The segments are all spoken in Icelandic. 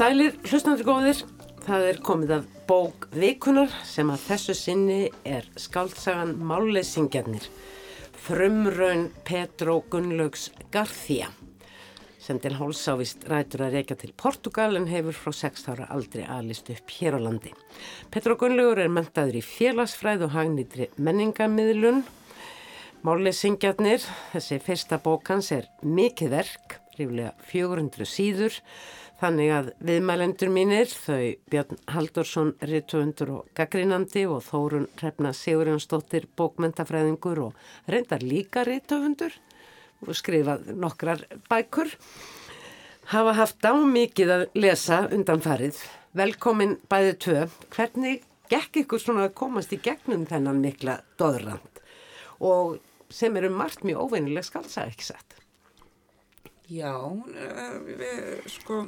Sælir hlustandi góðir, það er komið af bók vikunar sem að þessu sinni er skaldsagan Máleysingjarnir, frumraun Petro Gunnlaugs Garþía sem til hálsávist rætur að reyka til Portugal en hefur frá 6 ára aldrei aðlist upp hér á landi. Petro Gunnlaugur er mentaður í félagsfræð og hagnitri menningamiðlun. Máleysingjarnir, þessi fyrsta bókans er mikið verk, ríflega 400 síður, Þannig að viðmælendur mínir, þau Björn Haldursson, rittuundur og gaggrínandi og Þórun Hrefna Sigurjónsdóttir, bókmentafræðingur og reyndar líka rittuundur og skrifað nokkrar bækur, hafa haft á mikið að lesa undanfarið. Velkomin bæðið tvö. Hvernig gekk ykkur svona að komast í gegnum þennan mikla doðrand og sem eru margt mjög óveinileg skalsa ekki sett? Já, eh, við, sko,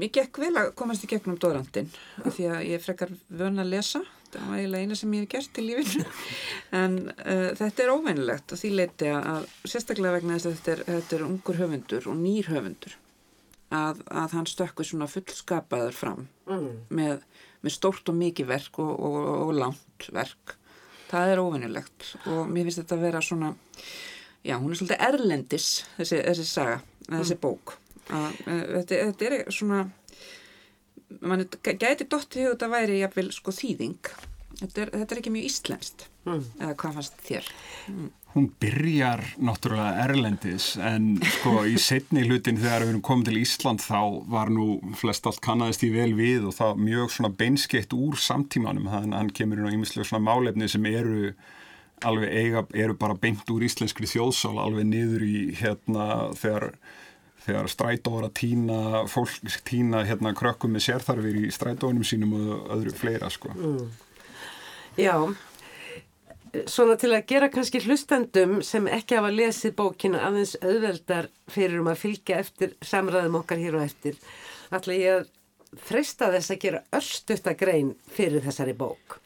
mér gekk vel að komast í gegnum dórandin af því að ég frekar vöna að lesa, það var eiginlega eina sem ég hef gert í lífinu, en uh, þetta er óveinilegt og því leiti að sérstaklega vegna þess að þetta er, þetta er ungur höfundur og nýr höfundur að, að hann stökkur svona fullskapaður fram mm. með, með stórt og mikið verk og, og, og langt verk. Það er óveinilegt og mér finnst þetta að vera svona já, hún er svolítið erlendis þessi, þessi saga, þessi mm. bók að, þetta, þetta er svona mann gæti dótt í hug þetta væri jáfnvel sko þýðing þetta er, þetta er ekki mjög íslenskt mm. eða hvað fannst þér? Mm. Hún byrjar náttúrulega erlendis en sko í setni hlutin þegar við erum komið til Ísland þá var nú flest allt kannadist í vel við og það mjög svona beinskeitt úr samtímanum þannig að hann kemur inn á ímislega svona málefni sem eru alveg eiga, eru bara beint úr íslenskri þjóðsál alveg niður í hérna þegar, þegar strætóður að týna fólk, týna hérna krökkum með sérþarfir í strætónum sínum og öðru fleira sko. Mm. Já. Svona til að gera kannski hlustendum sem ekki hafa lesið bókina aðeins auðveldar fyrir um að fylgja eftir samræðum okkar hér og eftir ætla ég að freysta þess að gera öllstutta grein fyrir þessari bók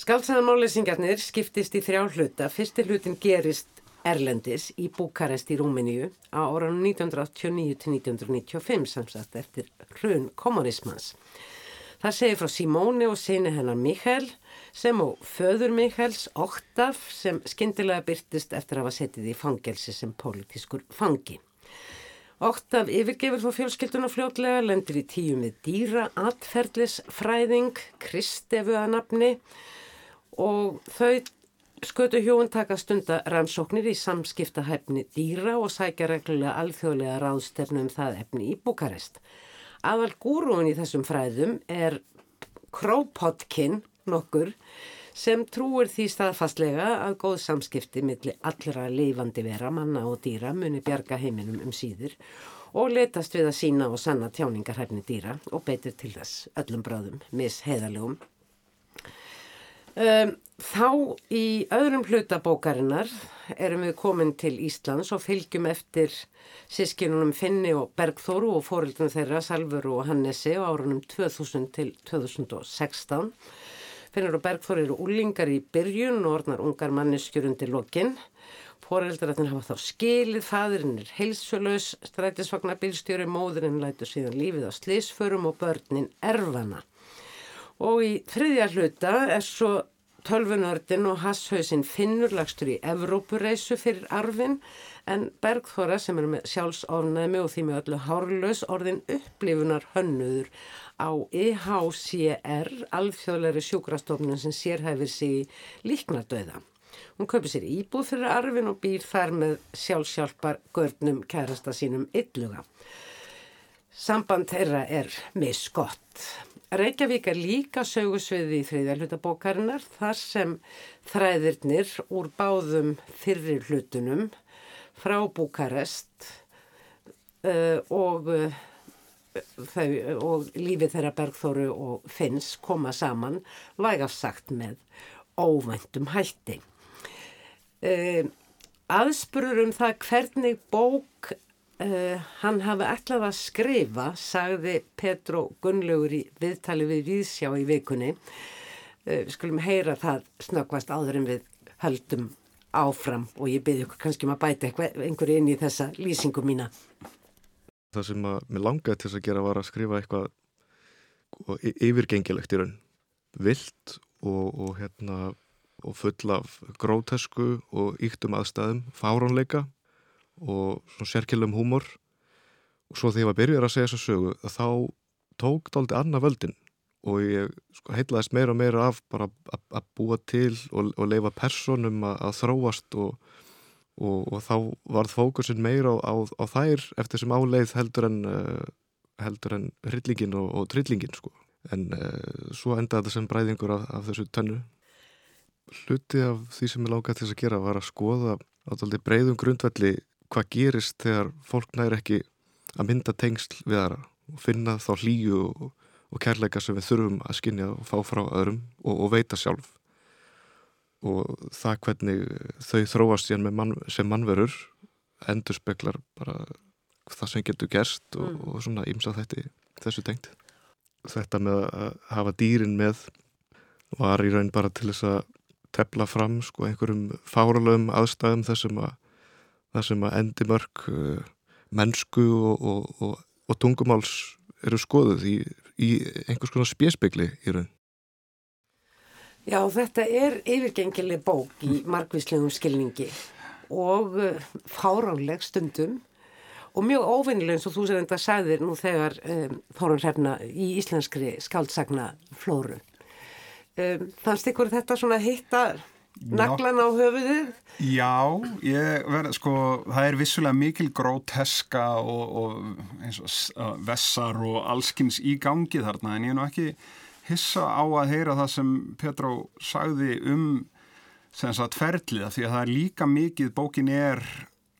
Skaldsaðanmálesingarnir skiptist í þrjá hluta. Fyrsti hlutin gerist Erlendis í Búkarest í Rúmeníu á áranum 1989-1995 samsagt eftir hrun kommunismans. Það segir frá Simóni og sinni hennar Mikael sem og föður Mikaels Óttaf sem skindilega byrtist eftir að hafa setið í fangelsi sem pólitískur fangi. Óttaf yfirgefur þó fjölskylduna fljótlega, lendir í tíum við dýra, atferðlisfræðing, Kristefu að nafni og þau skötu hjóun taka stunda rannsóknir í samskiptahæfni dýra og sækja reglulega alþjóðlega ráðstefnu um það efni í Bukarest. Aðal gúrúin í þessum fræðum er Krópotkin nokkur sem trúir því staðfastlega að góð samskipti millir allra leifandi vera, manna og dýra muni bjarga heiminum um síður og letast við að sína og sanna tjáningarhæfni dýra og beitir til þess öllum bráðum, misheiðalegum Um, þá í öðrum hlutabókarinnar erum við komin til Íslands og fylgjum eftir sískinunum Finni og Bergþóru og fórildunum þeirra Salvuru og Hannesi á árunum 2000 til 2016. Finnur og Bergþóru eru úlingar í byrjun og orðnar ungar manneskjur undir lokinn. Fóreldrarnir hafa þá skilið, fadurinn er heilsuleus, strætisvagnabilstjóri, móðurinn lætur síðan lífið á slísförum og börnin erfana. Og í þriðja hluta er svo tölvunördin og hasshausinn finnur lagstur í Evrópureisu fyrir arfin en Bergþóra sem er með sjálfsofnæmi og því með öllu hárlaus orðin upplifunar hönnuður á EHCR, alþjóðleiri sjúkrastofnun sem sérhæfir sig líknardauða. Hún kaupir sér íbúð fyrir arfin og býr þar með sjálfsjálfar görnum kærasta sínum ylluga. Samband þeirra er misgott. Reykjavík er líka sögusviði í þriðjarhlutabókarinnar þar sem þræðirnir úr báðum fyrri hlutunum frá Búkarest uh, og, uh, þau, og lífið þeirra Bergþóru og Finns koma saman vægafsagt með óvæntum hætti. Uh, aðspurur um það hvernig bók Uh, hann hafi ætlað að skrifa, sagði Petro Gunnlaugur í viðtali við Víðsjá í vikunni. Uh, skulum heyra það snöggvast áður en við höldum áfram og ég byrði okkur kannski um að bæta einhverju inn í þessa lýsingu mína. Það sem að mér langaði til þess að gera var að skrifa eitthvað yfirgengilegt í raun. Vilt og, og, hérna, og full af grótesku og yktum aðstæðum, fáránleika og svona sérkjölum húmor. Og svo þegar ég var byrjar að segja þessa sögu að þá tók dálítið annað völdin og ég sko, heitlaðist meira og meira af bara að, að búa til og, og leifa personum að, að þróast og, og, og þá varð fókusin meira á, á, á þær eftir sem áleið heldur en, uh, heldur en hryllingin og, trillingin sko. En uh, svo endaði þetta sem bræðingur af, af þessu tönnu. Hluti af því sem ég lákaði til þess að gera var að skoða á dálítið breyðum grundvelli hvað gerist þegar fólk næri ekki að mynda tengsl við aðra og finna þá hlýju og, og kærleika sem við þurfum að skinja og fá frá öðrum og, og veita sjálf og það hvernig þau þróast mann, sem mannverur endur speklar bara það sem getur gerst og, Mm. og svona ímsa þetta þessu tengt þetta með að hafa dýrin með var í raun bara til þess að tefla fram sko einhverjum fáralögum aðstæðum þessum að þessum að endimörk uh, mennsku og, og, og, og tungumáls eru skoðuð í, í einhvers konar spjespegli í raun Já, þetta er yfirgengileg bók í margvíslegum skilningi og uh, fáránleg stundum og mjög óvinnileg eins og þú sem þetta sagðir nú þegar um, Þórun Hrefna í íslenskri skáldsagna flóru. Um, fannst ykkur þetta svona hitta naglan á höfuðið? Já, ég verð, sko, það er vissulega mikil gróteska og, og og uh, vessar og allskins í gangi þarna en ég er nú ekki hissa á að heyra það sem Petró sagði um sem sagt ferliða því að það er líka mikið, bókin er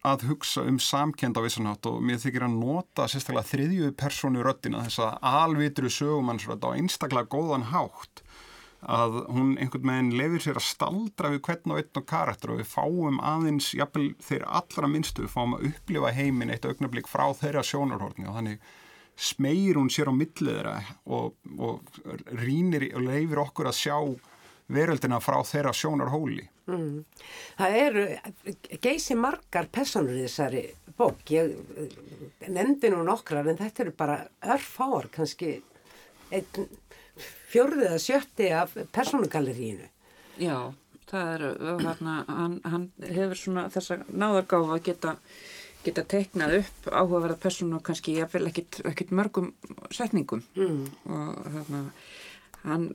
að hugsa um samkend á vissanátt og mér þykir að nota sérstaklega þriðju personu röddina þess að alvitru sögumannsrödd á einstaklega góðan hátt að hún einhvern veginn lefir sér að staldra við hvern og einn og karakter og við fáum aðeins, jafnvel þeir allra minnstu, við fáum að upplifa heiminn eitt augnablík frá þeirra sjónarhórni og þannig smeir hún sér á millið þeirra og, og rínir og leifir okkur að sjá veröldina frá þeirra sjónarhóli. Mm. Það eru geysi margar personur í þessari bók. Ég eh, nefndi nú nokkrar en þetta eru bara örfáar, kannski einn fjórðið eða sjötti af personugalleríinu. Já, það er, þarna, hann, hann hefur svona þessa náðargáfa að geta, geta teiknað upp áhugaverða persónu og kannski jafnvel ekkit mörgum setningum Mm. og þarna, hann,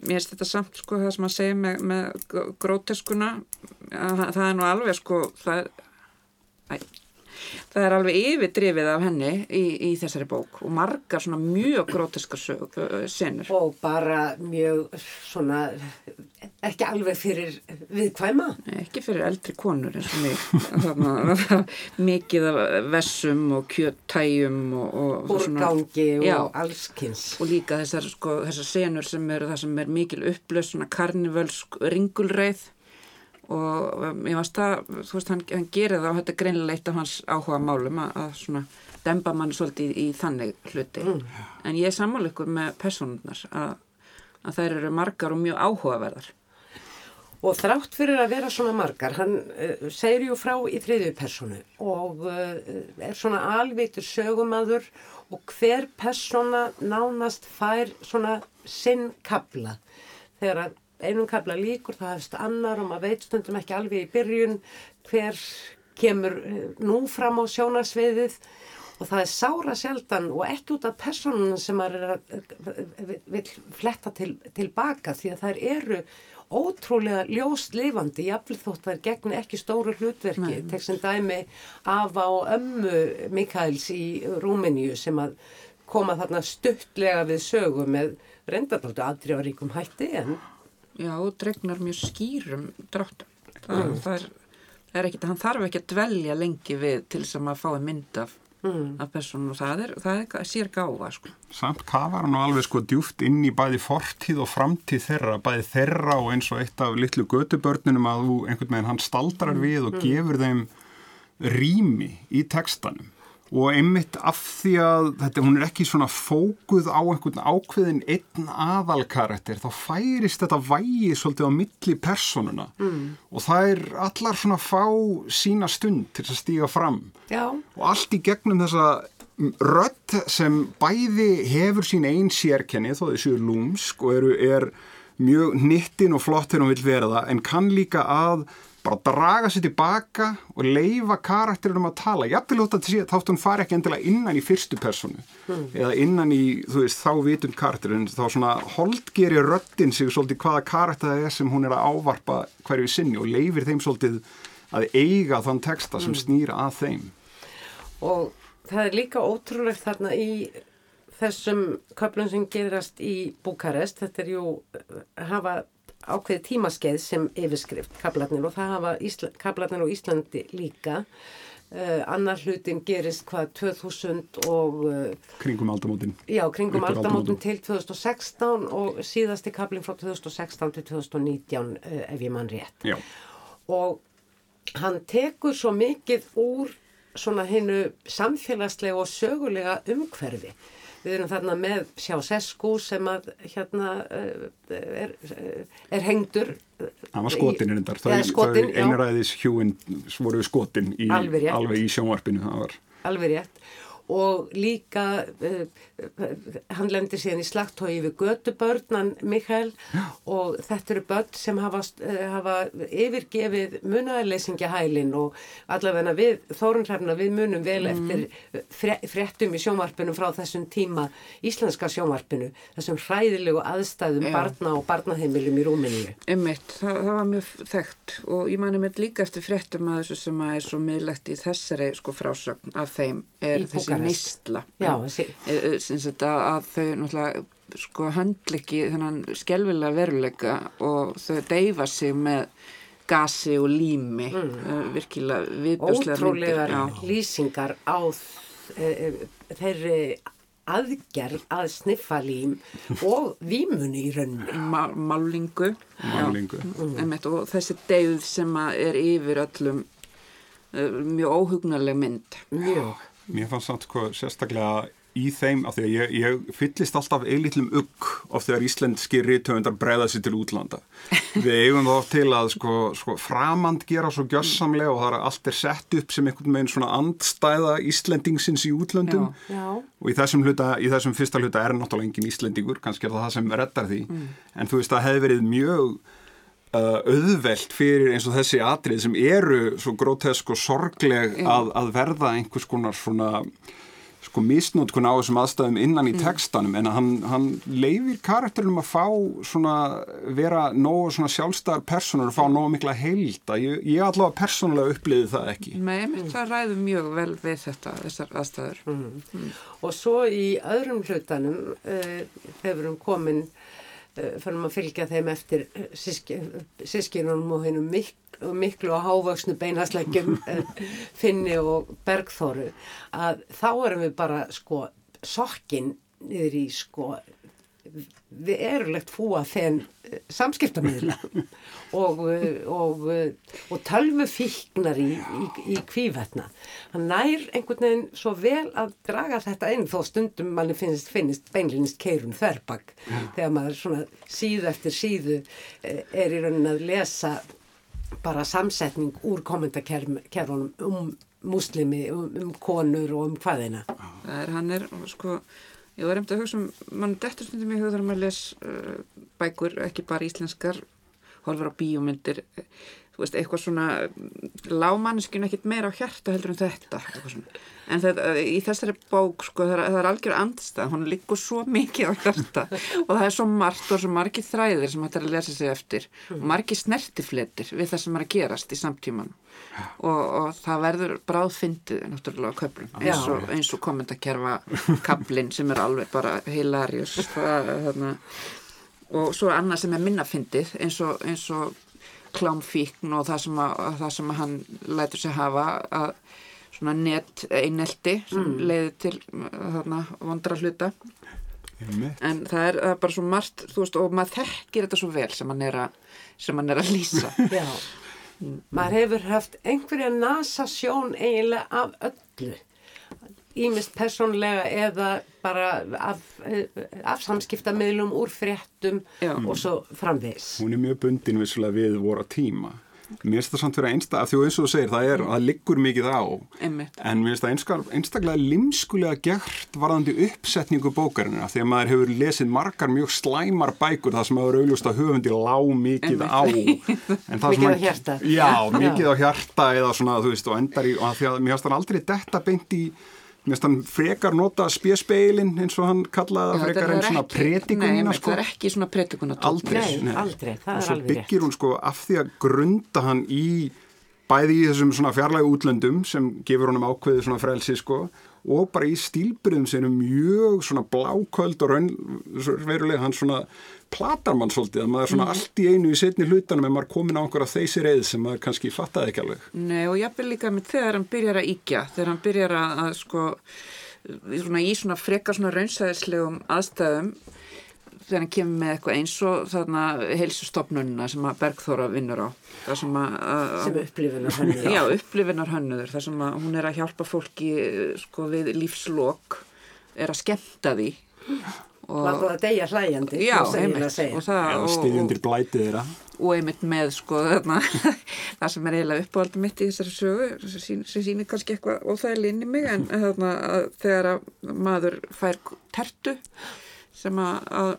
mér finnst þetta samt sko það sem að segja með, með gr- gróteskuna, að, það er nú alveg sko, það æ, það er alveg yfirdrifið af henni í, í þessari bók og margar svona mjög gróteska sög, senur. Og bara mjög svona, ekki alveg fyrir viðkvæma. ekki fyrir eldri konur eins og mig mikið af vessum og kjöttæjum og, og, Úrgangi og Já. allskins. og líka þessar, sko, þessar senur sem eru það sem er mikil upplöst svona karnivölsk ringulreið og ég varst það, þú veist, hann, hann gerir það og þetta er greinilega eitt af hans áhuga málum að, að svona demba mann svolítið í, í þannig hluti en ég er sammála ykkur með personurnar að, að þær eru margar og mjög áhugaverðar Og þrátt fyrir að vera svona margar, hann uh, segir jú frá í þriðju personu og uh, er svona alvitur sögumadur og hver persona nánast fær svona sinn kabla. Þegar að einum kabla líkur það hefst annar og maður veit stundum ekki alveg í byrjun hver kemur uh, nú fram á sjónarsviðið. Og það er sára sjaldan og ekki út af personunum sem maður að vil fletta til, tilbaka því að þær eru ótrúlega ljóst lifandi, jafnvel þótt þær gegn ekki stóru hlutverki, tek sem dæmi afa og ömmu Mikaels í Rúmeníu sem að koma þarna stuttlega við sögu með reyndardáldu aðdrjáríkum hætti en Já, og dregnar mjög skýrum dráttum. Það, það, er, er ekkit, hann þarf ekki að dvelja lengi við til þess að maður fái mynd af, af persónum og það er, það er sér gáfa, sko. Samt kafar hann nú alveg sko djúft inn í bæði fortíð og framtíð þeirra, bæði þeirra og eins og eitt af litlu götubörnunum að þú einhvern veginn hann staldrar við og gefur þeim rými í textanum og einmitt af því að þetta, hún er ekki svona fókuð á einhvern ákveðin einn aðalkarakter þá færist þetta vægi svolítið á milli personuna mm. og það er allar svona fá sína stund til að stíga fram. Já, og allt í gegnum þessa rödd sem bæði hefur sín einn sérkenni þó þessu er lúmsk og eru, er mjög nittin og flott þegar hún vil vera það en kann líka að bara draga sér tilbaka og leifa karakterunum að tala. Jafnvel út að þátt hún fari ekki endilega innan í fyrstu personu mm. eða innan í, þú veist, þá vitund karakterun, þá svona holdgeri röddin sig svolítið hvaða karakter það er sem hún er að ávarpa hverju sinni og leifir þeim svolítið að eiga þann texta sem mm. snýra að þeim. Og það er líka ótrúlegt þarna í þessum köflum sem gerast í Búkarest, þetta er jú hafa ákveði tímaskeið sem yfirskrift kablarnir og það hafa Ísla, kablarnir og Íslandi líka. Uh, annar hlutin gerist hvað 2000 og uh, kringum aldamótin. Já, kringum aldamótin til 2016 og síðasti kablin frá 2016 til 2019 uh, ef ég mann rétt. Já. og hann tekur svo mikið úr svona hennu samfélagslega og sögulega umhverfi Við erum þarna með Sjásesku sem að hérna eh, er, er hengdur. Það var skotin er endar. Það er einræðis hjúin voru skotin í, alveg, í sjónvarpinu. Alveg rétt og líka uh, hann lendir síðan í slagtói við gödubörnan Mikael og þetta eru börn sem hafa, uh, hafa yfirgefið munaðarleysingahælin og allavegna við Þórunhrefna við munum vel mm. eftir fréttum í sjónvarpinu frá þessum tíma íslenska sjónvarpinu þessum hræðilegu aðstæðum Já. barna og barnaheimilum í Rúmeníu Ummitt, það, það var mjög þekkt og ég mani mér líka eftir fréttum að þessu sem að er svo miðlegt í þessari sko frásögn af þeim er þessi neistla að þau náttúrulega sko handlikki þennan skjálfilega veruleika og þau deyfa sig með gasi og lími mm. uh, virkilega viðbjóslega ótrúlegar lýsingar á e, þeirri aðgerð að sniffa lím og vímunni í rauninu Ma málingu, málingu. Mm. og þessi deyð sem er yfir öllum mjög óhugnarleg mynd. Mjög Mér fannst samt sko sérstaklega í þeim af því að ég, ég fyllist alltaf eilitlum ugg of þegar íslenski rítöfundar breyða sér til útlanda. Við eigum þá til að sko, sko framand gera svo gjössamlega og það er allt er sett upp sem einhvern veginn svona andstæða íslendingsins í útlöndum já, já. og í þessum, hluta, í þessum fyrsta hluta er náttúrulega engin íslendingur, kannski er það það sem reddar því, mm. en þú veist það hefði verið mjög auðvelt fyrir eins og þessi atrið sem eru svo grótesk og sorgleg að, að verða einhvers konar svona sko misnótkun á þessum aðstæðum innan í mm. textanum en hann, hann leifir karakterinum að fá svona vera nógu svona sjálfstæðar personur og fá nógu mikla heilda ég, ég allavega persónulega uppliði það ekki Nei, mm. það ræður mjög vel við þetta þessar aðstæður mm. Mm. og svo í öðrum hlutanum uh, við erum komin fyrir að fylgja þeim eftir eh, sískinunum og hennum mik miklu og hávöksnu beinasleggjum eh, Finni og Bergþóru að þá erum við bara sko sokkin niður í sko við erulegt fúa þenn eh, samskiptamíðla og, eh, og, eh, og tölvu fíknar í, í, í kvívetna. Hann nær einhvern veginn svo vel að draga þetta inn þó stundum manni finnst, finnst beinlinnist keirum þverbak ja. þegar maður svona síðu eftir síðu er í raunin að lesa bara samsetning úr kommentarkerfunum um muslimi, um, um konur og um hvaðina. Það er, hann er sko Ég var reynd að hugsa um, mann dettur stundum í hugðar að maður les uh, bækur, ekki bara íslenskar, horfur á bíómyndir, þú veist, eitthvað svona, lámannskinu ekkit meira á hjarta heldur en þetta. En þetta, í þessari bók, sko, það það er algjör andstað, hún liggur svo mikið á hjarta og það er svo margt og svo margið þræðir sem þetta er að lesa sig eftir og margið snertifletir við það sem er að gerast í samtíman og, og það verður bráðfyndið náttúrulega á köflum eins og, eins og kommentarkerfa kaplinn sem er alveg bara hilarius og svo annað sem er minnafyndið eins og, eins og klámfíkn og það sem, að, það sem hann lætur sig hafa að svona net einelti sem mm. leiði til þarna vondra hluta. En það er, það er bara svo margt veist, og maður þekkir þetta svo vel sem hann er að, hann er að lýsa. Já, mm. maður hefur haft einhverja nasa sjón eiginlega af öllu ímist personlega eða bara af, af samskiptamilum úr fréttum Já. og svo framvegs Hún er mjög bundin við voru tíma. Mér finnst það samt fyrir einsta, af því og eins og þú segir, það er, það liggur mikið á, Einmitt. en mér finnst það einstaklega limskulega gert varðandi uppsetningu bókarinn, af því að maður hefur lesið margar mjög slæmar bækur þar sem maður auðlust að höfundi lág mikið á, en það Mikið sem á hjarta. Já, mikið á hjarta eða svona, þú veist, og endar í, og að því að mér finnst það aldrei detta beint í, mér finnst hann frekar nota spjespeilin eins og hann kallaði það frekar en svona Nei, pretikunina, sko. það er ekki svona pretikunna Aldrei, Nei, aldrei, það og er svo alveg rétt. byggir hún sko af því að grunda hann í bæði í þessum svona fjarlægu útlöndum sem gefur honum ákveðið svona frelsi sko og bara í stílbyrðum sinum mjög svona bláköld og raunverulega hann svona platar mann svolítið að maður Mm. svona allt í einu í setni hlutanum en maður komin á einhverja þessi reið sem maður kannski fattaði ekki alveg. Nei og jafnvel líka með þegar hann byrjar að íkja, þegar hann byrjar að, að sko, svona, í svona frekar svona raunsæðislegum aðstæðum þegar hann kemur með eitthvað eins og þarna heilsustofnunna sem að Bergþóra vinnur á. Það sem að, að sem upplifunar hann já, upplifinar hönnuður þar sem að hún er að hjálpa fólki sko við lífslok er að skemmta því. Láta það deyja hlæjandi já, einmitt. og það Eða og, og, stiðjundir blætið þeirra. og einmitt með sko þarna, það sem er eiginlega uppáhaldið mitt í þessari sögu sem sín- sem sýnir kannski eitthvað óþægileg inn í mig en þarna, að þegar að maður fær tertu sem að, að,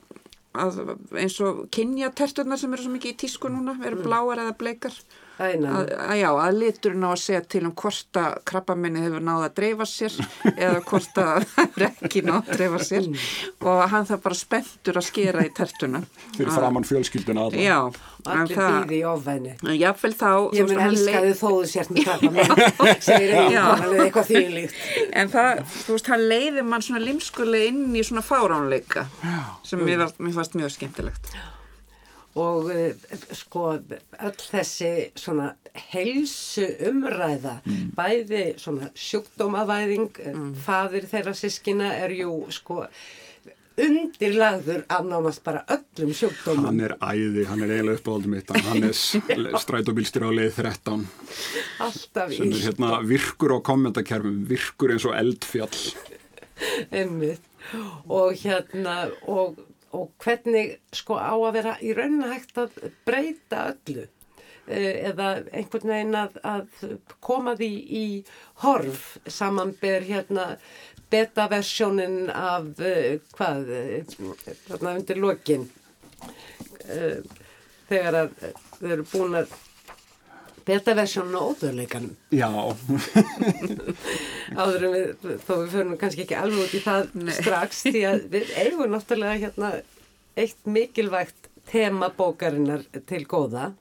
að eins og kynja terturnar sem eru svo mikið í tísku núna eru bláar eða bleikar að, að já, að liturinn á að segja til um hvort að krabbaminni hefur náð að dreifa sér eða hvort að það hefur ekki náð að dreifa sér. Og hann það bara spenntur að skera í tertuna. Fyrir framann fjölskylduna alla. Já, en allir býði í ofvæni. en jáfnvel þá Ég mun hann elska leið- þið þó þú sért með krabba minn, segir eitthvað þýlíkt. en það, þú veist, hann leiði mann svona limskulega inn í svona fáránleika sem mér, var, mér fannst mjög skemmtilegt Og uh, sko, öll þessi svona heilsu umræða, bæði svona sjúkdómavæðing, mm. fadir þeirra sískina er jú sko undirlagður af nánast bara öllum sjúkdómum. Hann er æði, hann er eiginlega uppáhaldum mitt, hann er strætóbílstjóri á leið 13 Alltaf sem er hérna virkur á kommentakerfum, virkur eins og eldfjall. einmitt. Og hérna, og, og hvernig sko á að vera í rauninni hægt að breyta öllu eh, eða einhvern veginn að, að koma því í horf. Samanber hérna beta-versjónin af uh, hvað, uh, þarna undir lokin þegar að þau eru búin að beta-versjónin á ódöðleikanum Já, áður en við, þó við fyrir kannski ekki alveg út í það strax því að við eigum náttúrulega hérna eitt mikilvægt tema bókarinnar til góða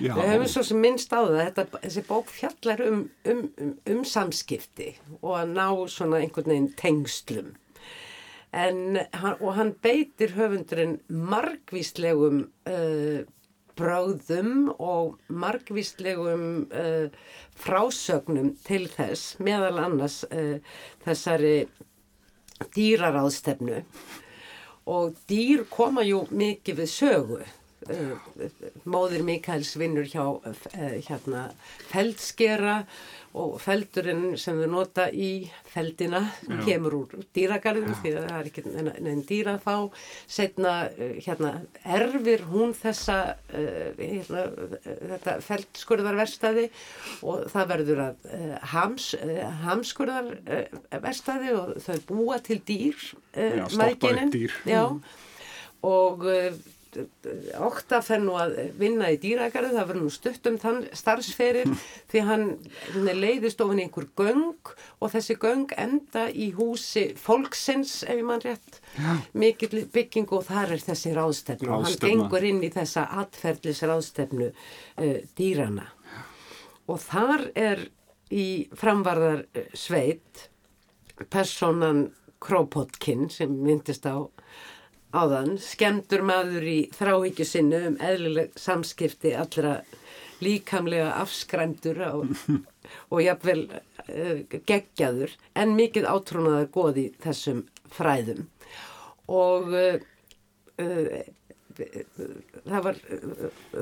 já. Við höfum svo sem minnst á það, þetta, þessi bók fjallar um, um, um, um samskipti og að ná svona einhvern veginn tengslum. En, hann- og hann beitir höfundurinn margvíslegum uh, bráðum og margvíslegum uh, frásögnum til þess, meðal annars uh, þessari dýraráðstefnu og dýr koma jú mikið við sögu. Uh, Móðir Mikaels vinnur hjá hérna feldskera og feldurinn sem við nota í feldina kemur úr dýragarðum því að það er ekki neinn dýra að fá. Setna uh, hérna erfir hún þessa uh, hérna, þetta feldskurðarverstaði og það verður að uh, hams, uh, hamskurðarverstaði og þau búa til dýr Já, stoppa upp mæðginin. dýr. Já, og uh, Okta fer nú að vinna í dýragarðu, það verður nú stutt um þann starfsferil því hann, leiðist ofin einhver göng og þessi göng enda í húsi fólksins ef ég mann rétt, mikill byggingu og þar er þessi ráðstefnu og hann gengur inn í þessa atferðlis ráðstefnu uh, dýrana og þar er í framvarðar sveit personan Krópotkin sem myndist á áðan, skemdur maður í þráhyggju sinnu um eðlileg samskipti allra líkamlega afskræmdur og, og jafnvel uh, geggjaður en mikið átrúnaðar góð í þessum fræðum. Og uh, uh, það var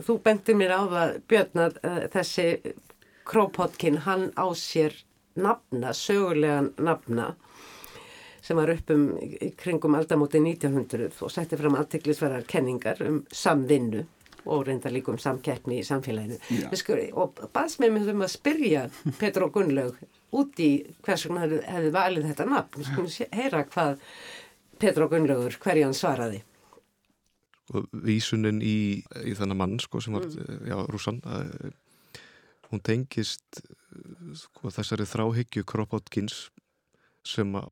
þú bentir mér á það Björn að uh, þessi Krópotkin hann á sér nafna, sögulegan nafna sem var upp um kringum aldamóti 1900 og setti fram aðtiklisverðar kenningar um samvinnu og reynda líka um samkeppni í samfélaginu. Skur, og baðst með mig um að spyrja Petur og Gunnlaug út í hvers vegna hefði, hefði valið þetta nafn. Við skulum heyra hvað Petur og Gunnlaugur, hverju hann svaraði. og vísunin í, í þennan mann sko, sem var, já, rússan að, hún tengist sko, þessari þráhyggju Kropotkins sem að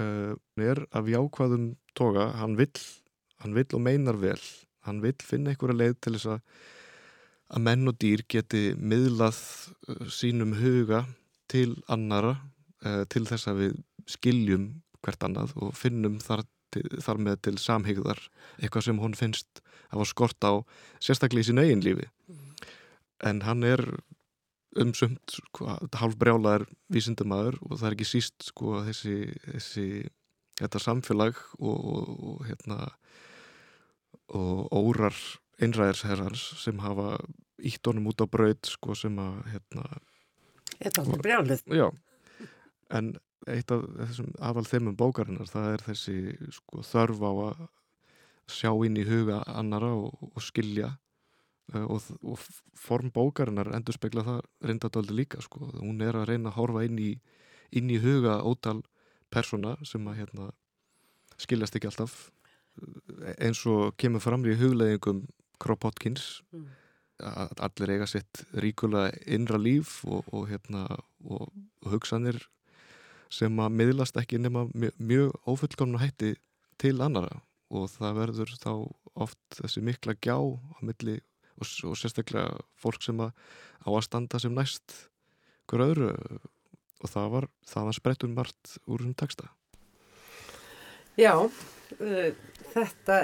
uh, er af jákvæðum toga, hann vill hann vill og meinar vel. Hann vill finna einhverja leið til þess að að menn og dýr geti miðlað uh, sínum huga til annara uh, til þess að við skiljum hvert annað og finnum þar, til, þar með til samhygðar. Eitthvað sem hún finnst að var skort á sérstaklega í sín eigin lífi. En hann er umsumt sko, hálf brjálaður vísindumæður og það er ekki síst sko, þessi, þessi þetta samfélag og, og, og hérna og órar einræðisherrans sem hafa ítt honum út á braut sko, sem að hérna, Þetta er brjálið. já en eitt af þessum afal þeimum bókarinnar það er þessi sko, þörf á að sjá inn í huga annara og, og skilja og, og form bókarinnar endur spekla það reyndadöldi líka sko. hún er að reyna að horfa inn í, inn í huga ótal persóna sem að hérna, skiljast ekki alltaf Uh, eins og kemur fram í hugleðingum Kropotkins Mm. að allir eiga sitt ríkulega innra líf og, og, hérna, og, hugsanir sem að miðlast ekki nema mjög ófullkomna hætti til annara og það verður þá oft þessi mikla gjá á milli og, og sérstaklega fólk sem að á að standa sem næst hver öðru og það var, það var sprettur margt úr þessum texta. Já, uh, þetta,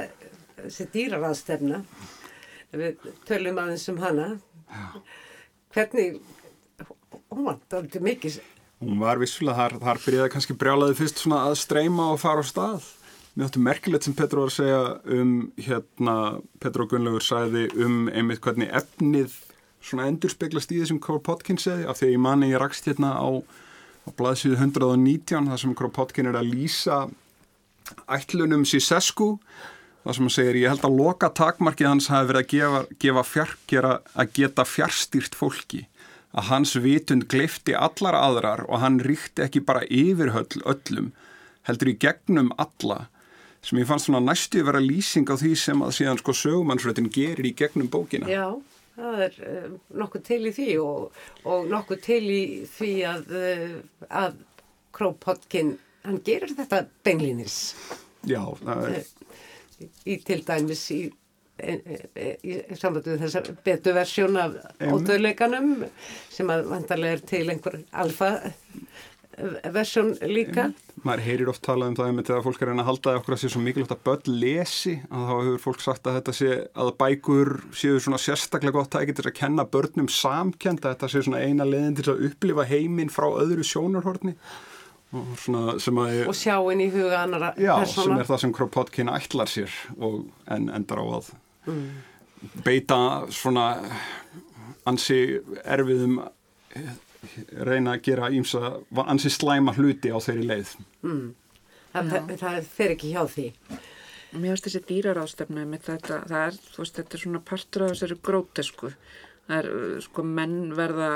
þessi dýraraðstefna, við tölum aðeins um hana, hvernig, hún var dálítið mikið, Hún var vissulega, þar, þar byrjaði kannski brjálaði fyrst svona að streyma og fara á stað. Mér áttu merkilegt sem Petru var að segja um, hérna, Petru og Gunnlaugur sagði um einmitt hvernig efnið svona endurspeglast í þessum Kropotkin segði, af því að ég mani ég rakst hérna á, á blaðsíðu 119, þar sem Kropotkin er að lýsa ætlunum Sisescu, það sem hann segir, ég held að loka takmarkið hans hafi verið að gefa, gefa fjár, gera, að geta fjárstýrt fólki að hans vitund gleifti allar aðrar og hann ríkti ekki bara yfirhöll öllum, heldur í gegnum alla, sem ég fannst svona næstu vera lýsing á því sem að síðan sko sögumannsröðin gerir í gegnum bókina. já, það er uh, nokkuð til í því og, og nokkuð til í því að, uh, að Krópotkin, hann gerir þetta beinlínis Já, það er, í til dæmis í í, í, í samvættu þessar betu versjón af ódöðleikanum sem að vantarlega er til einhver alfa versjón líka. Maður heyrir oft talað um það einmitt þegar fólk er að að halda okkur að sé svo mikilvægt að börn lesi, að þá hefur fólk sagt að þetta sé, að bækur séu svona sérstaklega gott tæki til að kenna börnum samkend, að þetta sé svona eina leiðin til að upplifa heiminn frá öðru sjónarhorni. Og svona sem að ég, og sjá inn í huga annara Já, sem persóna er það sem Kropotkin ætlar sér og en endar á að beita svona ansi erfiðum reyna að gera ímsa ansi slæma hluti á þeirri leið. það, það, það fer ekki hjá því. Mér finnst þessi dýrarástefnu með þetta, það er, þú veist, þetta er svona partur af þessari grótesku. Það er, uh, sko, menn verða,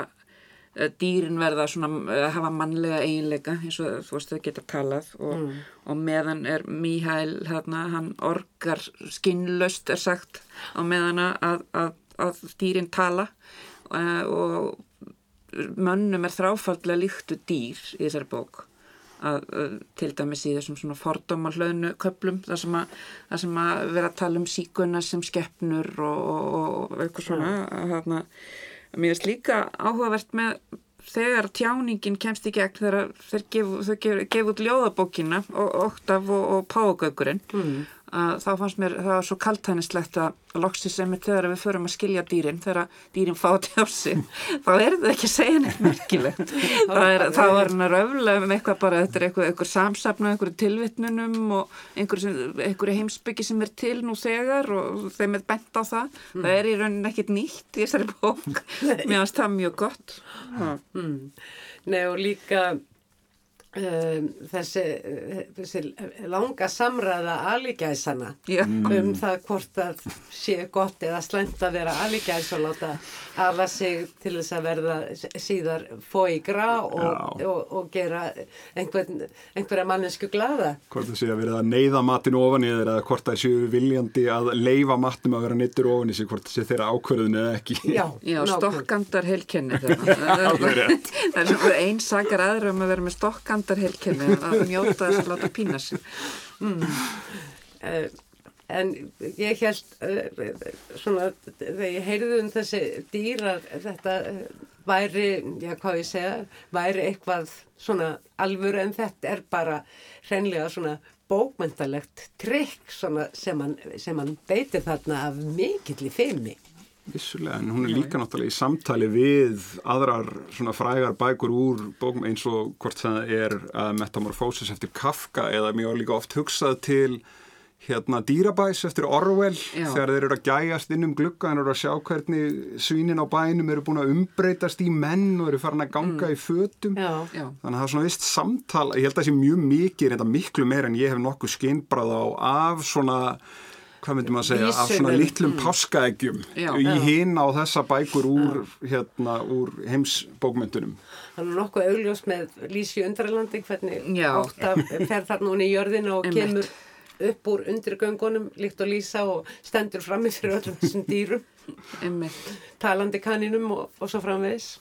uh, dýrin verða svona, uh, hafa mannlega eiginleika, eins og þú veist, þau geta talað. Og, og meðan er Míhæl, hérna, hann orgar skinnlaust er sagt á meðan að, að, að dýrin tala uh, og mönnum er þráfaldlega líktu dýr í þessari bók. Að, að til dæmis í þessum svona fordóma hlöðnu köplum þar sem að, þar sem að vera að tala um síkuna sem skeppnur og, og, og eitthvað svona að mér finnst líka áhugavert með þegar tjáningin kemst í gegn þegar þau gefu, gefu út ljóðabókina og Oktaf og, og Páagaugurinn mm. Að þá fannst mér það var svo kaltænislegt að loksis sem þegar við förum að skilja dýrin þegar dýrin fá til á sig þá er það ekki að segja neitt merkilegt. Er, þá er hann að röfla um eitthvað bara, þetta er eitthvað, eitthvað samsafna einhverju tilvitnunum og einhverju heimsbyggi sem er til nú þegar og þeim er bent á það. Það er í rauninni ekkit nýtt í þessari bók. Mér finnst það mjög gott. Mm. Nei og líka um, þessi, uh, þessi langa samræða alígæsana Já. um það hvort að sé gott eða slæmt að vera alígæs og láta ala sig til þess að verða síðar fói gra og, Já. og, og gera einhvern, einhverja mannesku glada. Hvort það sé að verið að neyða matinu ofan í þeir eða hvort það séu viljandi að leifa matnum að vera neittur ofan í sig, hvort það sé þeirra ákverðinu eða ekki. Já, Já, stokkandar heilkenni það er einn sakar aðra um að vera með stokkandar heilkenni að njóta þess að láta pína sig Eh, En ég held uh, svona, þegar ég heyrði um þessi dýra, þetta uh, væri, já hvað ég segja, væri eitthvað svona alvöru en þetta er bara hreinlega svona bókmyndalegt trikk sem hann, beitir þarna af mikill í feimi. Vissulega, en hún er líka náttúrulega í samtali við aðrar svona frægar bækur úr bókum eins og hvort það er uh, Metamorphosis eftir Kafka eða var líka oft hugsað til hérna dýrabæs eftir Orwell Já. þegar þeir eru að gæjast inn um glugga en eru að sjá hvernig svínin á bænum eru búin að umbreytast í menn og eru farin að ganga í fötum. Já, Þannig að það er svona vist samtal, ég held að það sé mjög mikið, reynda miklu meir en ég hef nokkuð skinnbrað á af svona, hvað myndum að segja, af svona litlum páskaeggjum Já. í hinn á þessa bækur úr, hérna, úr heimsbókmyndunum. hann er nokkuð augljós með Lísi Undralandi hvernig Já. ótt að fer þarna hún í jörðina og kemur upp úr undirgöngunum líkt og Lísa og stendur frammi fyrir öllum þessum dýrum, einmitt talandi kaninum og, og svo framvegis.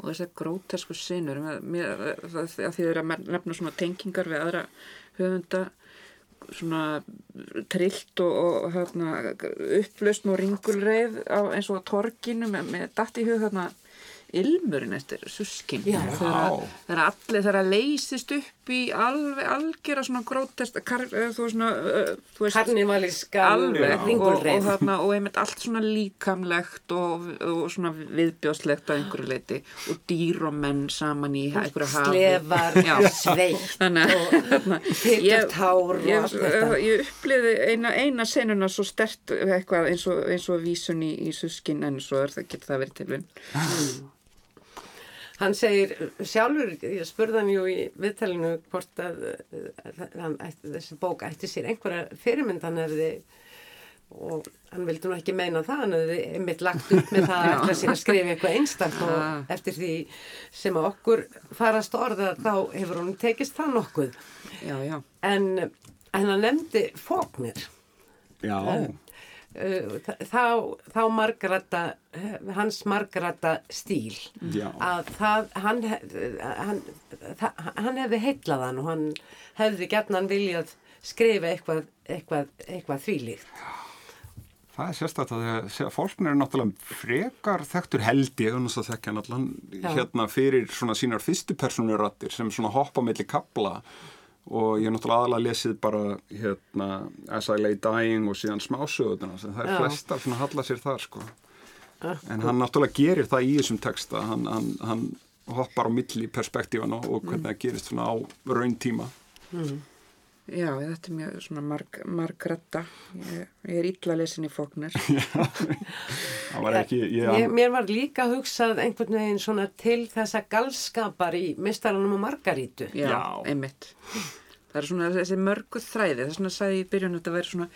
og þessar grótesku sinur mér, mér, það, það, því þeir að nefna svona tengingar við aðra höfunda svona trillt og, og hérna, upplausn og ringulreið eins og á torginu með, með datt í hug hérna ilmurinn eftir suskin þegar allir þegar að leysist upp í alveg algjör svona grótest kar, eh, þú veist svona þú veist, Karnivalíska alveg. og, og, þarna, og einmitt allt svona líkamlegt og, og svona viðbjóðslegt að einhverju leiti og dýr og menn saman í einhverju hafi. Slefar, Já. sveitt Þannig og að hár og ég, allt þetta. ég uppliði eina, eina senuna svo stert eitthvað eins og, eins og vísun í, í suskin en svo er það getur það verið tilvinn Hann segir sjálfur, ég spurði hann jú í viðtælinu hvort að uh, hann, ætti, þessi bók ætti sér einhverja fyrirmynd hann hefði og hann vildi nú ekki meina það, hann hefði einmitt lagt upp með það að ætla sér að skrifa eitthvað einstakt og eftir því sem að okkur farast orða þá hefur hún tekist það nokkuð. Já, já, En, en hann nefndi fóknir. Já, Uh, þá, þá margrata, hans margrata stíl Já. að það, hann, hann, hann hefði heitlað hann og hann hefði gætnan viljað skrifa eitthvað, eitthvað, eitthvað þvílíkt. það er að þegar fólknir er náttúrulega frekar þekktur held ég, annars að þekkja hann Já. hérna fyrir svona sínar fyrstu personurattir sem svona hoppa milli kapla og ég hef náttúrulega aðalega lesið bara hérna As I Lay Dying og síðan smásögutuna sem það er Já. flestar svona halla sér þar sko. En hann náttúrulega gerir það í þessum texta. Hann, hann, hann hoppar á milli perspektífan og, hvernig það gerist svona á raun tíma. Já, þetta er mjög svona marg, margretta ég, ég er illa lesin í fóknir var ekki, ég, Ég, mér var líka hugsað einhvern veginn svona til þessa galskapar í mistaranum og margarítu. já, Já. einmitt það er svona þessi mörgu þræði þess vegna sagði ég í byrjun að þetta væri svona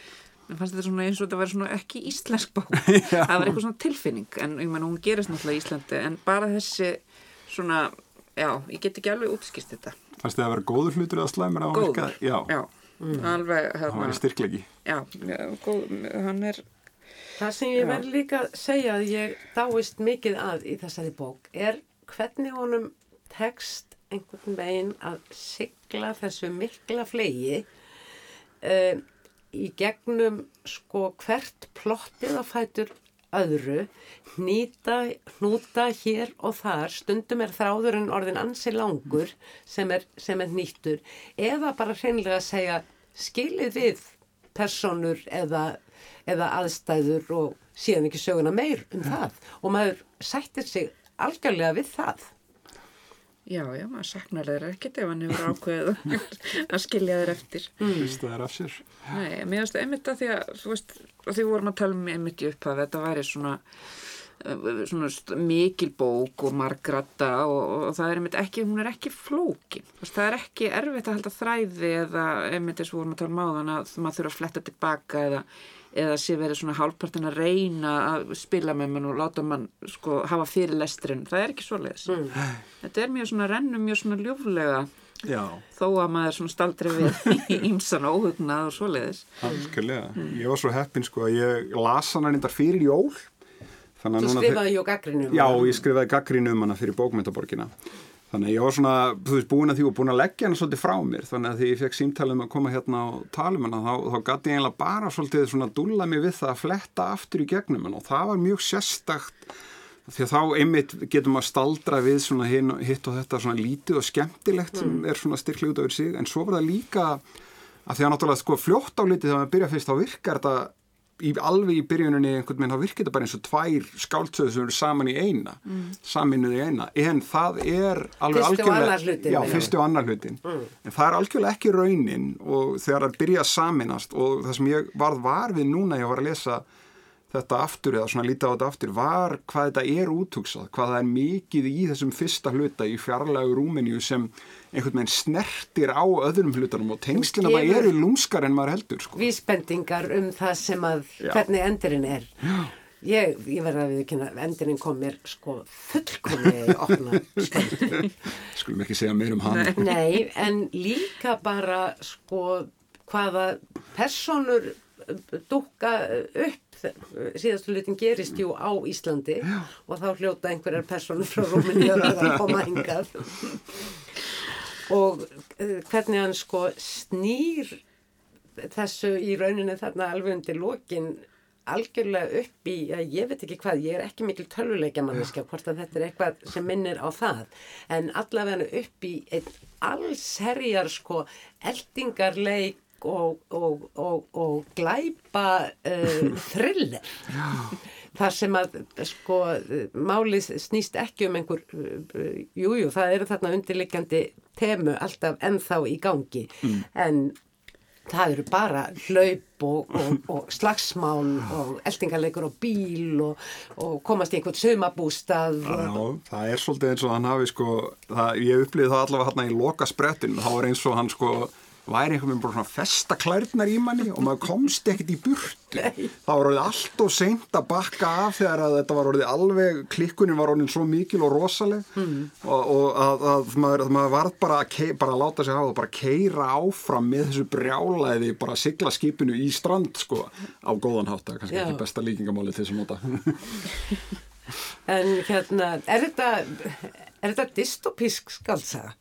mér fannst þetta svona eins og þetta væri svona ekki íslensk bók. Það var eitthvað svona tilfinning en ég menn hún gerist náttúrulega í Íslandi en bara þessi svona já, ég get ekki alveg útskýrt þetta. Fannst þið að vera góður hlutur eða slæmur góður? Já, já. Alveg það hérna, var styrklegi já, já, góð, hann er Það sem ég verð líka að segja að ég dáist mikið að í þessari bók er hvernig honum tekst einhvern veginn að sigla þessu mikla flegi uh, í gegnum sko hvert plottið að fætur öðru, hnýta, hnúta hér og þar, stundum er þráðurinn orðin ansi langur sem er, sem er nýttur, eða bara hreinlega að segja skilið við personur eða, eða aðstæður og síðan ekki söguna meir um það. Og maður sættir sig algjörlega við það. Já, já, maður saknar þeir ekkert ef hann hefur ákveðið að skilja þeir eftir. Það er af sér. Nei, mér finnst það einmitt að því að þú veist, að því vorum að tala um einmitt í upphafi, þetta væri svona eh, svona mikil bók og margratta og, og það er einmitt ekki, hún er ekki flókin. Það er ekki erfitt að halda þræði eða einmitt eins og vorum að tala um áðan að maður þurfa að fletta tilbaka eða eða sé verið svona hálfpartin að reyna að spila með mann og láta mann sko hafa fyrir lesturinn, það er ekki svoleiðis þetta er mjög svona rennum mjög svona ljúflega Já, þó að maður svona staldri við ímsan óhugnað og svoleiðis algjörlega. Ég var svo heppin sko að ég las hana reyndar fyrir jól. Þannig að Þú skrifaði jó gaggrinum. Já, ég skrifaði gaggrínu um hana fyrir bókmyndaborgina. Þannig að ég var svona, þú veist, búin að því og búin að leggja hana svolítið frá mér. Þannig að því ég fekk símtalið um að koma hérna og tala um hana, þá, þá gæti ég eiginlega bara svolítið svona dúlla mig við það að fletta aftur í gegnum hana. Og það var mjög sérstakt því að þá einmitt getum að staldra við svona hin, hitt og þetta svona lítið og skemmtilegt sem er svona styrklega út af sig. En svo var það líka að því að náttúrulega sko fljótt á litið þegar maður byrja fyrst þá virkar þetta í, alveg í byrjuninni einhvern veginn þá virkar þetta bara eins og tvær skáldsöðu sem eru saman í eina mm. saminuð í eina. En það er alveg meina fyrsti og annar hlutin en það er algjörlega ekki raunin og þegar það byrja að saminast og það sem ég varð var við núna ég var að lesa þetta aftur eða svona lítið á þetta aftur var hvað þetta er úthugsað, hvað það er mikið í þessum fyrsta hluta í fjarlægu rúmeníu sem einhvern veginn snertir á öðrum hlutunum og tengslina maður eru lúmskar en maður heldur sko. Vísbendingar um það sem að, Já. hvernig endurinn er. Ég, ég verða að viðkynna, endurinn kom mér sko fullkomni opna sköldu. skulum ekki segja meir um hann Nei, en líka bara sko hvaða personur dúkka upp síðastu hlutin gerist jú á Íslandi Já. og þá hljóta einhverjar personur frá Rúminni að koma hingað. Og uh, hvernig hann sko snýr þessu í rauninni þarna alveg undir lokin algjörlega upp í, að ég veit ekki hvað, ég er ekki mikil tölvuleikja manneska, hvort að þetta er eitthvað sem minnir á það, en allavega upp í einn allsherjar sko eldingarleik og, og, og, og glæpa uh, thriller. þar sem að sko málið snýst ekki um einhver jújú, jú, það eru þarna undirleikjandi temu alltaf ennþá í gangi. En það eru bara hlaup og, og, og slagsmál og eldingarleikur og bíl og, og komast í einhvern sumabústað Já, það er svolítið eins og hann hafi sko, það, ég upplýði það allavega hann í loka sprettin, þá var eins og hann sko væri einhvern veginn bara svona festa klærnar í manni og maður komst ekkert í burtu Nei. það var orðið allt og seint að bakka af þegar að þetta var orðið alveg klikkunin var orðin svo mikil og rosaleg mm. og, og að, að maður, að maður varð bara að, bara að láta sig hafa og bara keira áfram með þessu brjálæði bara að sigla skipinu í strand sko á góðan hátt, það er kannski Já. ekki besta líkingamáli til þess að nota en hérna, er þetta er þetta dystopísk skaldsaga?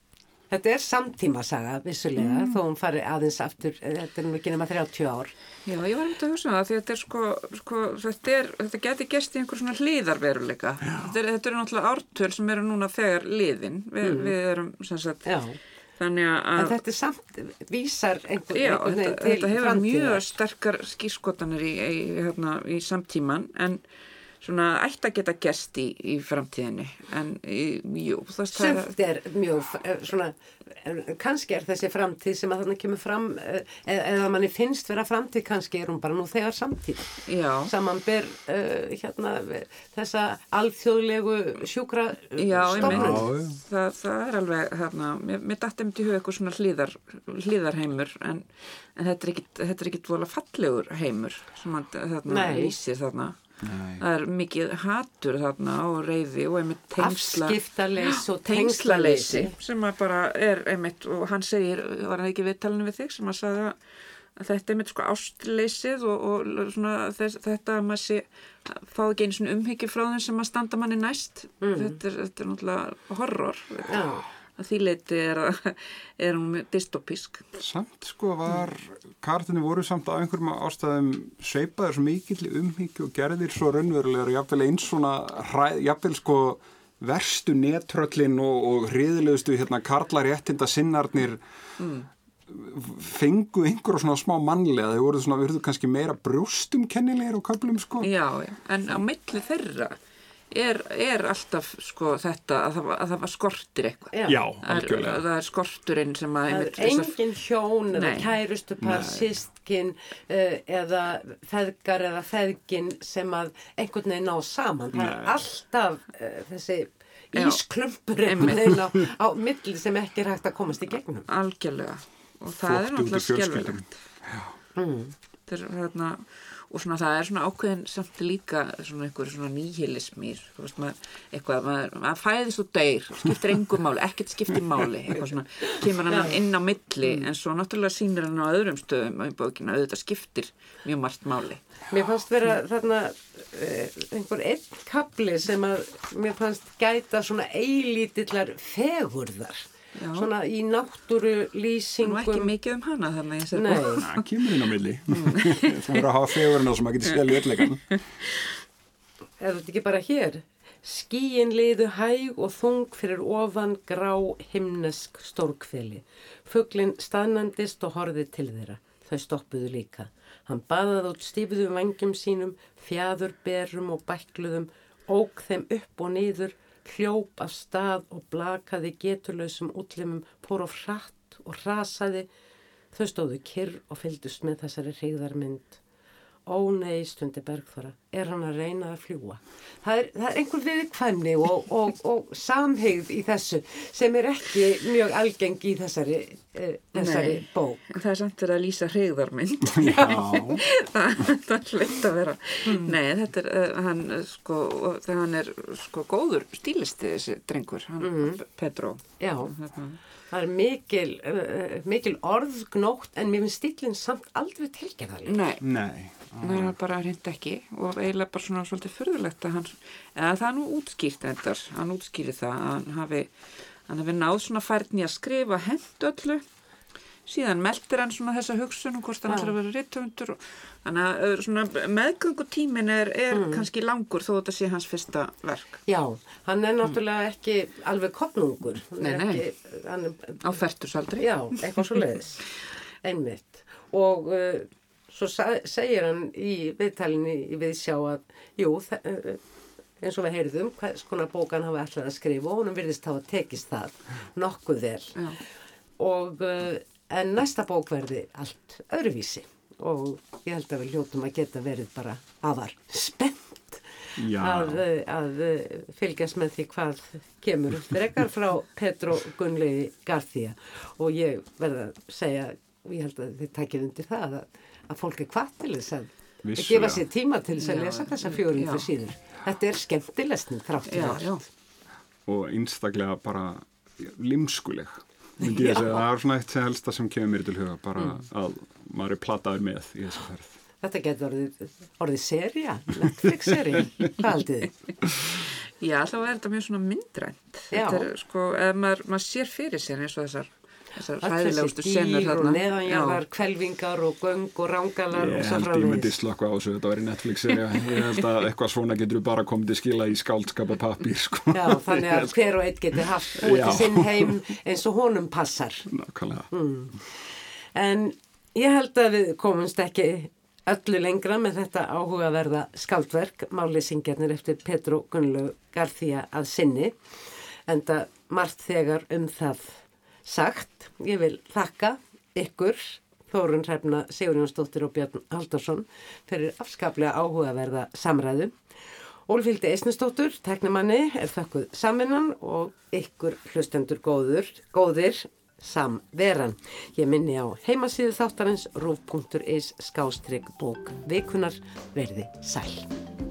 Þetta er samtímasaga vissulega, þó hún fari aðeins aftur, þetta er nú ekki nema 30 ár. Já, ég var myndið að hugsa um það því þetta er sko, sko þetta, er, þetta geti gest í einhver svona hlýðarveruleika. Þetta þetta er náttúrulega ártöl sem eru núna þegar liðin. Vi, Við erum sem sagt, Já, þannig en að... þetta er samt, vísar einhvern veginn til þetta hefur mjög sterkar skýrskotanir í, í, hérna, í samtíman en svona ætti að geta gest í, í framtíðinni en í, jú, Sumt er mjög, eh, svona, eh, kannski er þessi framtíð sem að þannig kemur fram, eh, eða eða manni finnst vera framtíð, kannski er hún bara nú þegar samtíð. Já, Samanber uh, hérna þessa alþjóðlegu sjúkra. Já, já. Það, það er alveg, hérna, mér, mér dætti um til huga eitthvað svona hlýðar, hlýðarheimur en, en þetta er ekkit, er vola fallegur heimur sem hann þarna Nei. lýsir þarna. Nei. Það er mikið hatur þarna og reyði og einmitt tengsla. afskiptaleysi og tengslaleysi sem að bara er einmitt og hann segir, var hann ekki viðtalinu við þig sem að sagði að þetta er einmitt sko ástleysið og, og svona þess, þetta að maður sé fá ekki einu svona umhyggju frá þeim sem að standa manni næst þetta, er, þetta er náttúrulega horror Já. Að því leiti er, er hún dystopísk Samt sko var, kartinni voru samt á einhverjum ástæðum sveipaður svo mikill umhyggju og gerðir svo raunverulegar og jafnvel eins svona, jafnvel sko verstu netröllin og, og hriðilegustu hérna karlar réttinda sinnarnir fengu einhverjum svona smá mannlega, þeir voru svona, við höfum kannski meira brjóstum kennilegir og köflum sko. já, en á milli þeirra er, er alltaf sko þetta að það, að það var skortir eitthvað. Já. Er, algjörlega. það er skorturinn sem að... Það er engin hjón eða kærustupar, sístkin uh, eða feðgar eða feðgin sem að einhvern veginn ná saman. Það er alltaf uh, þessi ísklumpur á, á milli sem ekki er hægt að komast í gegnum. Algjörlega. Og það er út úr náttúrulega skjálfilegt. Það er hérna, og svona það er svona ákveðin samt líka svona einhver svona nýhilismir, eitthvað, maður, fæðist og deyr, skiptir engum máli, ekkert skiptir máli, eitthvað svona, kemur hann inn á milli, en svo náttúrulega sýnir hann á öðrum stöðum á bókina, auðvitað skiptir mjög margt máli. Mér fannst vera þarna uh, einhver einn kapli sem að mér fannst gæta svona eilítillar fegurðar. Já. Svona í náttúru Nú lýsingum. ekki mikið um hana þannig að ég Nei. segi, Það kemur inn á milli. það verður að hafa fegurina sem að geta skjálf í ölleikann. er þetta ekki bara hér? Skíin liðu hæg og þung fyrir ofan grá himnesk stórkfeli. Fuglin staðnandist og horfið til þeirra. Þau stoppuðu líka. Hann baðað út stífuðu vangjum sínum, fjaður berum og bækluðum, ók þeim upp og niður, hljóp af stað og blakaði geturlausum útlimum, fór á hratt og rasaði. Þau stóðu kyrr og fylgdust með þessari hrigðarmynd. Ó nei, stundi Bergþóra, er hann að reyna að fljúa? Það er, það er einhver viðkvæmni og, og, og samhegð í þessu sem er ekki mjög algeng í þessari, uh, þessari Nei. bók. það er samt verið að lýsa hreyðarmynd. Já. það það hlýtt að vera nei, þetta er, uh, hann uh, sko, hann er sko góður stílisti þessi drengur, hann Pedro Já, Þarna. Það er mikil, uh, mikil orðgnótt en mér finnst stílinn samt aldrei tilgerðarlega. nei, Nei. það er bara hreint ekki og eiginlega bara svona svolítið furðulegt að hann, eða það er nú útskýrt endar, hann útskýri það að hann hafi, hann hafi náð svona færni að skrifa hend öllu síðan meldir hann svona þessa hugsun og hvort hann ætlar að vera rittöfundur þannig að meðgöngutímin er, er kannski langur þó þetta sé hans fyrsta verk Já, hann er náttúrulega ekki alveg kopnungur. Nei, nei. Ekki, hann á færtursaldri já, eitthvað svo leiðis. Einmitt. Og uh, svo segir hann í viðtalinni í viðsjá að, jú, þa- uh, eins og við heyrðum, hvers konar bókan hafa ætlað að skrifa og honum virðist hafa tekist það nokkuð vel. Já. Og uh, en næsta bók verði allt öðruvísi og ég held að við hljótum að geta verið bara afar spennt að, að fylgjast með því hvað kemur frekar frá Petro Gunnlegi Garþía og ég verða að segja ég held að þið takkið undir það að, að fólk er hvað til þess að Vissulega. gefa sér tíma til þess að lesa þessa fjórindu já. síður. Þetta er skemmtilegstn þrátt fyrir já, allt. Og einstaklega bara limskuleg. Myndi ég að segja, það er svona eitt sem helsta sem kemur mér til huga, bara að maður er plataður með í þessu ferð. Þetta getur orðið, orðið seria, Netflix-seria, hvað þið? já, þá er þetta mjög svona myndrænt Já. þetta er sko, ef maður, maður sér fyrir sér eins og þessar þessar þessi senur og neðanjarðar, kvelvingar og göng og rángalar og Ég svo held ég myndi slökka á þessu, þetta var í Netflix-serja. Ég held að eitthvað svona getur bara komið til skila í skáldskapa pappír, sko. Já, þannig að hver og einn getur haft út Já. í sinn heim eins og honum passar. Nákvæmlega. En ég held að við komumst ekki öllu lengra með þetta áhugaverða skáldverk, málisingjarnir eftir Petro Gunnlaug Garþía að sinni, enda margt þegar um það sagt. Ég vil þakka ykkur, Þórun Hrefna Sigurjónsdóttir og Björn Haldarsson, fyrir afskaplega áhugaverða samræðu. Ólfíldi Eisnesdóttur, teknimanni, er þakkuð saminnan og ykkur hlustendur góður, góðir samveran. Ég minni á heimasíðu þáttarins rúf.is skástrygg bók vikunar verði sæl.